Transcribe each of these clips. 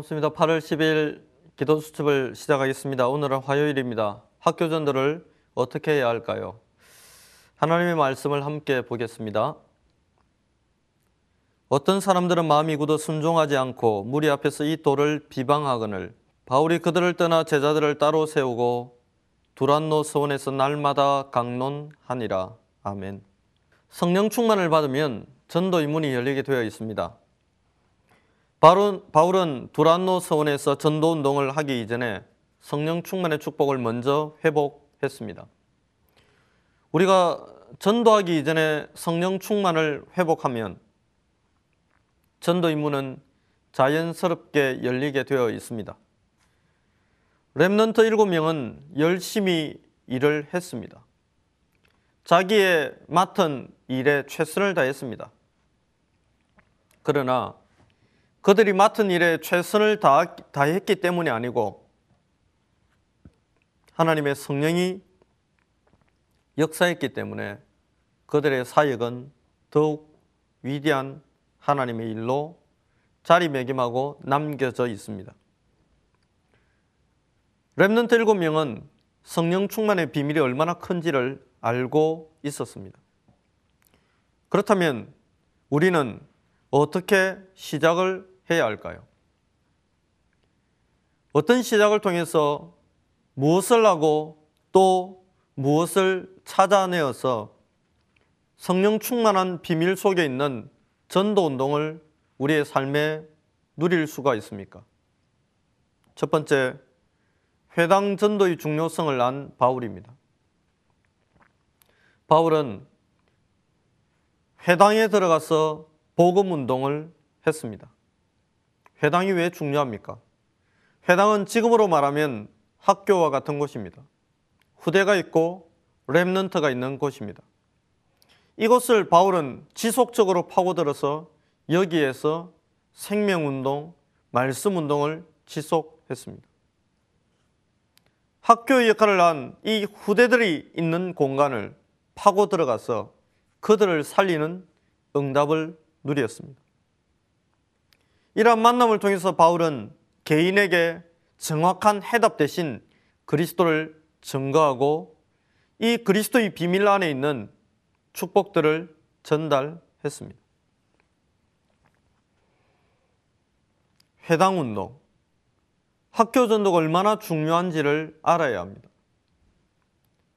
반갑습니다. 8월 10일 기도 수첩을 시작하겠습니다. 오늘은 화요일입니다. 학교 전도를 어떻게 해야 할까요? 하나님의 말씀을 함께 보겠습니다. 어떤 사람들은 마음이 굳어 순종하지 않고 무리 앞에서 이 돌을 비방하거늘 바울이 그들을 떠나 제자들을 따로 세우고 두란노 서원에서 날마다 강론하니라. 아멘. 성령 충만을 받으면 전도 의 문이 열리게 되어 있습니다. 바울은, 두란노 서원에서 전도 운동을 하기 이전에 성령 충만의 축복을 먼저 회복했습니다. 우리가 전도하기 이전에 성령 충만을 회복하면 전도 임무는 자연스럽게 열리게 되어 있습니다. Remnant 7명은 열심히 일을 했습니다. 자기의 맡은 일에 최선을 다했습니다. 그러나 그들이 맡은 일에 최선을 다, 다했기 때문이 아니고 하나님의 성령이 역사했기 때문에 그들의 사역은 더욱 위대한 하나님의 일로 자리매김하고 남겨져 있습니다. Remnant 일곱 명은 성령 충만의 비밀이 얼마나 큰지를 알고 있었습니다. 그렇다면 우리는 어떻게 시작을 해야 할까요? 어떤 시작을 통해서 무엇을 하고 또 무엇을 찾아내어서 성령 충만한 비밀 속에 있는 전도 운동을 우리의 삶에 누릴 수가 있습니까? 첫 번째, 회당 전도의 중요성을 안 바울입니다. 바울은 회당에 들어가서 복음 운동을 했습니다. 회당이 왜 중요합니까? 회당은 지금으로 말하면 학교와 같은 곳입니다. 후대가 있고 랩넌트가 있는 곳입니다. 이것을 바울은 지속적으로 파고들어서 여기에서 생명운동, 말씀운동을 지속했습니다. 학교의 역할을 한 이 후대들이 있는 공간을 파고 들어가서 그들을 살리는 응답을 누렸습니다. 이러한 만남을 통해서 바울은 개인에게 정확한 해답 대신 그리스도를 증거하고 이 그리스도의 비밀 안에 있는 축복들을 전달했습니다. 회당 운동, 학교 전도가 얼마나 중요한지를 알아야 합니다.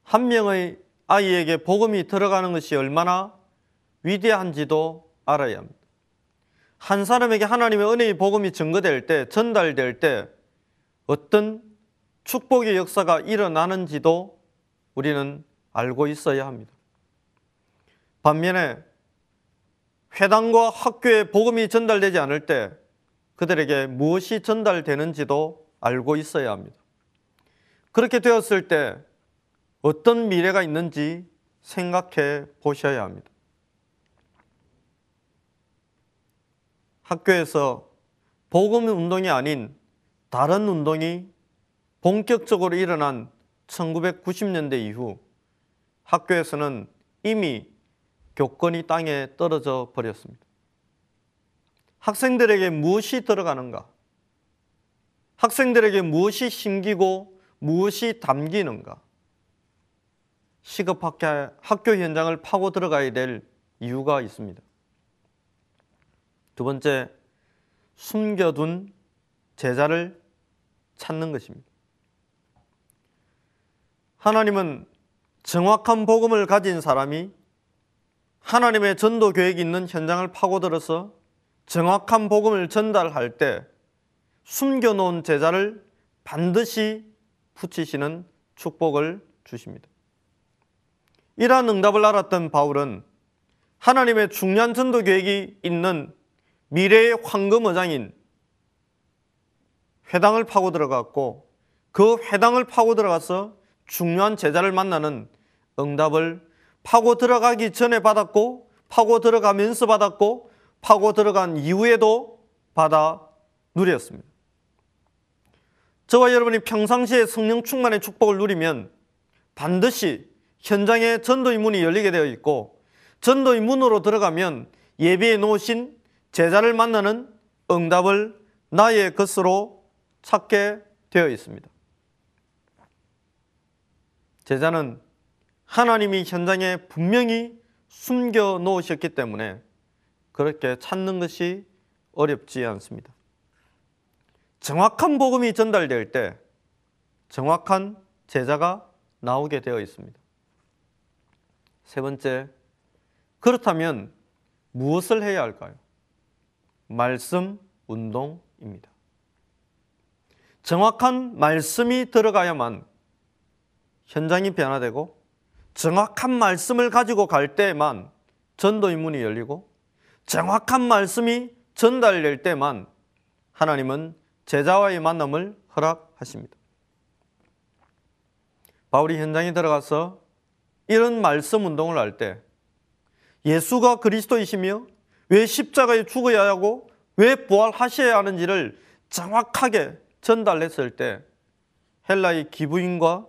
한 명의 아이에게 복음이 들어가는 것이 얼마나 위대한지도 알아야 합니다. 한 사람에게 하나님의 은혜의 복음이 증거될 때, 전달될 때 어떤 축복의 역사가 일어나는지도 우리는 알고 있어야 합니다. 반면에 회당과 학교에 복음이 전달되지 않을 때 그들에게 무엇이 전달되는지도 알고 있어야 합니다. 그렇게 되었을 때 어떤 미래가 있는지 생각해 보셔야 합니다. 학교에서 복음 운동이 아닌 다른 운동이 본격적으로 일어난 1990년대 이후 학교에서는 이미 교권이 땅에 떨어져 버렸습니다. 학생들에게 무엇이 들어가는가? 학생들에게 무엇이 심기고 무엇이 담기는가? 시급하게 학교 현장을 파고 들어가야 될 이유가 있습니다. 두 번째, 숨겨둔 제자를 찾는 것입니다. 하나님은 정확한 복음을 가진 사람이 하나님의 전도 계획이 있는 현장을 파고들어서 정확한 복음을 전달할 때 숨겨놓은 제자를 반드시 붙이시는 축복을 주십니다. 이러한 응답을 알았던 바울은 하나님의 중요한 전도 계획이 있는 미래의 황금어장인 회당을 파고 들어갔고 그 회당을 파고 들어가서 중요한 제자를 만나는 응답을 파고 들어가기 전에 받았고 파고 들어가면서 받았고 파고 들어간 이후에도 받아 누렸습니다. 저와 여러분이 평상시에 성령 충만의 축복을 누리면 반드시 현장에 전도의 문이 열리게 되어 있고 전도의 문으로 들어가면 예비해 놓으신 제자를 만나는 응답을 나의 것으로 찾게 되어 있습니다. 제자는 하나님이 현장에 분명히 숨겨 놓으셨기 때문에 그렇게 찾는 것이 어렵지 않습니다. 정확한 복음이 전달될 때 정확한 제자가 나오게 되어 있습니다. 세 번째, 그렇다면 무엇을 해야 할까요? 말씀 운동입니다. 정확한 말씀이 들어가야만 현장이 변화되고 정확한 말씀을 가지고 갈 때만 전도의 문이 열리고 정확한 말씀이 전달될 때만 하나님은 제자와의 만남을 허락하십니다. 바울이 현장에 들어가서 이런 말씀 운동을 할 때 예수가 그리스도이시며 왜 십자가에 죽어야 하고 왜 부활하셔야 하는지를 정확하게 전달했을 때 헬라의 기부인과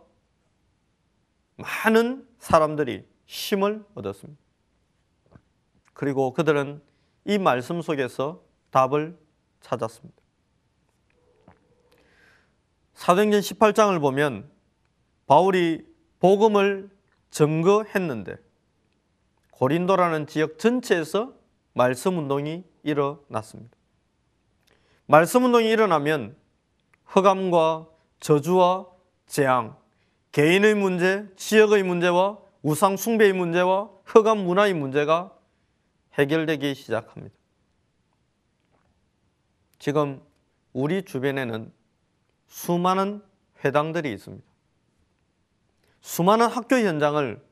많은 사람들이 힘을 얻었습니다. 그리고 그들은 이 말씀 속에서 답을 찾았습니다. 사도행전 18장을 보면 바울이 복음을 증거했는데 고린도라는 지역 전체에서 말씀 운동이 일어났습니다. 말씀 운동이 일어나면 흑암과 저주와 재앙, 개인의 문제, 지역의 문제와 우상 숭배의 문제와 흑암 문화의 문제가 해결되기 시작합니다. 지금 우리 주변에는 수많은 회당들이 있습니다. 수많은 학교 현장을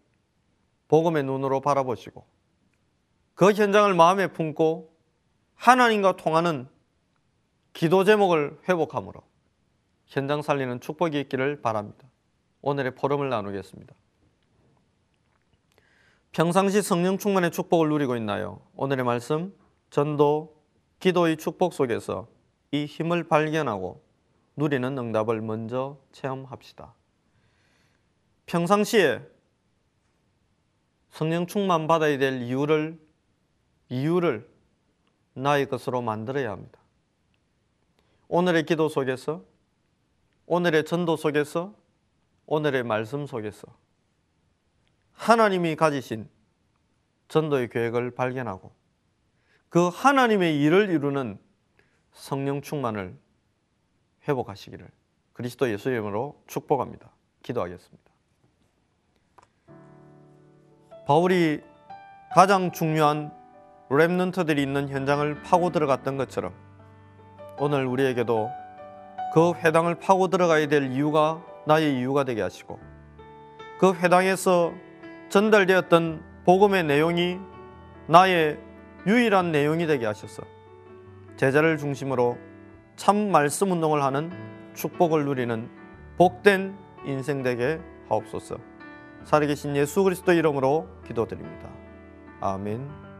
복음의 눈으로 바라보시고 그 현장을 마음에 품고 하나님과 통하는 기도 제목을 회복함으로 현장 살리는 축복이 있기를 바랍니다. 오늘의 포럼을 나누겠습니다. 평상시 성령 충만의 축복을 누리고 있나요? 오늘의 말씀 전도 기도의 축복 속에서 이 힘을 발견하고 누리는 응답을 먼저 체험합시다. 평상시에 성령 충만 받아야 될 이유를 이유를 나의 것으로 만들어야 합니다. 오늘의 기도 속에서 오늘의 전도 속에서 오늘의 말씀 속에서 하나님이 가지신 전도의 계획을 발견하고 그 하나님의 일을 이루는 성령 충만을 회복하시기를 그리스도 예수 이름으로 축복합니다. 기도하겠습니다. 바울이 가장 중요한 랩넌트들이 있는 현장을 파고 들어갔던 것처럼 오늘 우리에게도 그 회당을 파고 들어가야 될 이유가 나의 이유가 되게 하시고 그 회당에서 전달되었던 복음의 내용이 나의 유일한 내용이 되게 하셔서 제자를 중심으로 참 말씀 운동을 하는 축복을 누리는 복된 인생 되게 하옵소서. 살아계신 예수 그리스도 이름으로 기도드립니다. 아멘.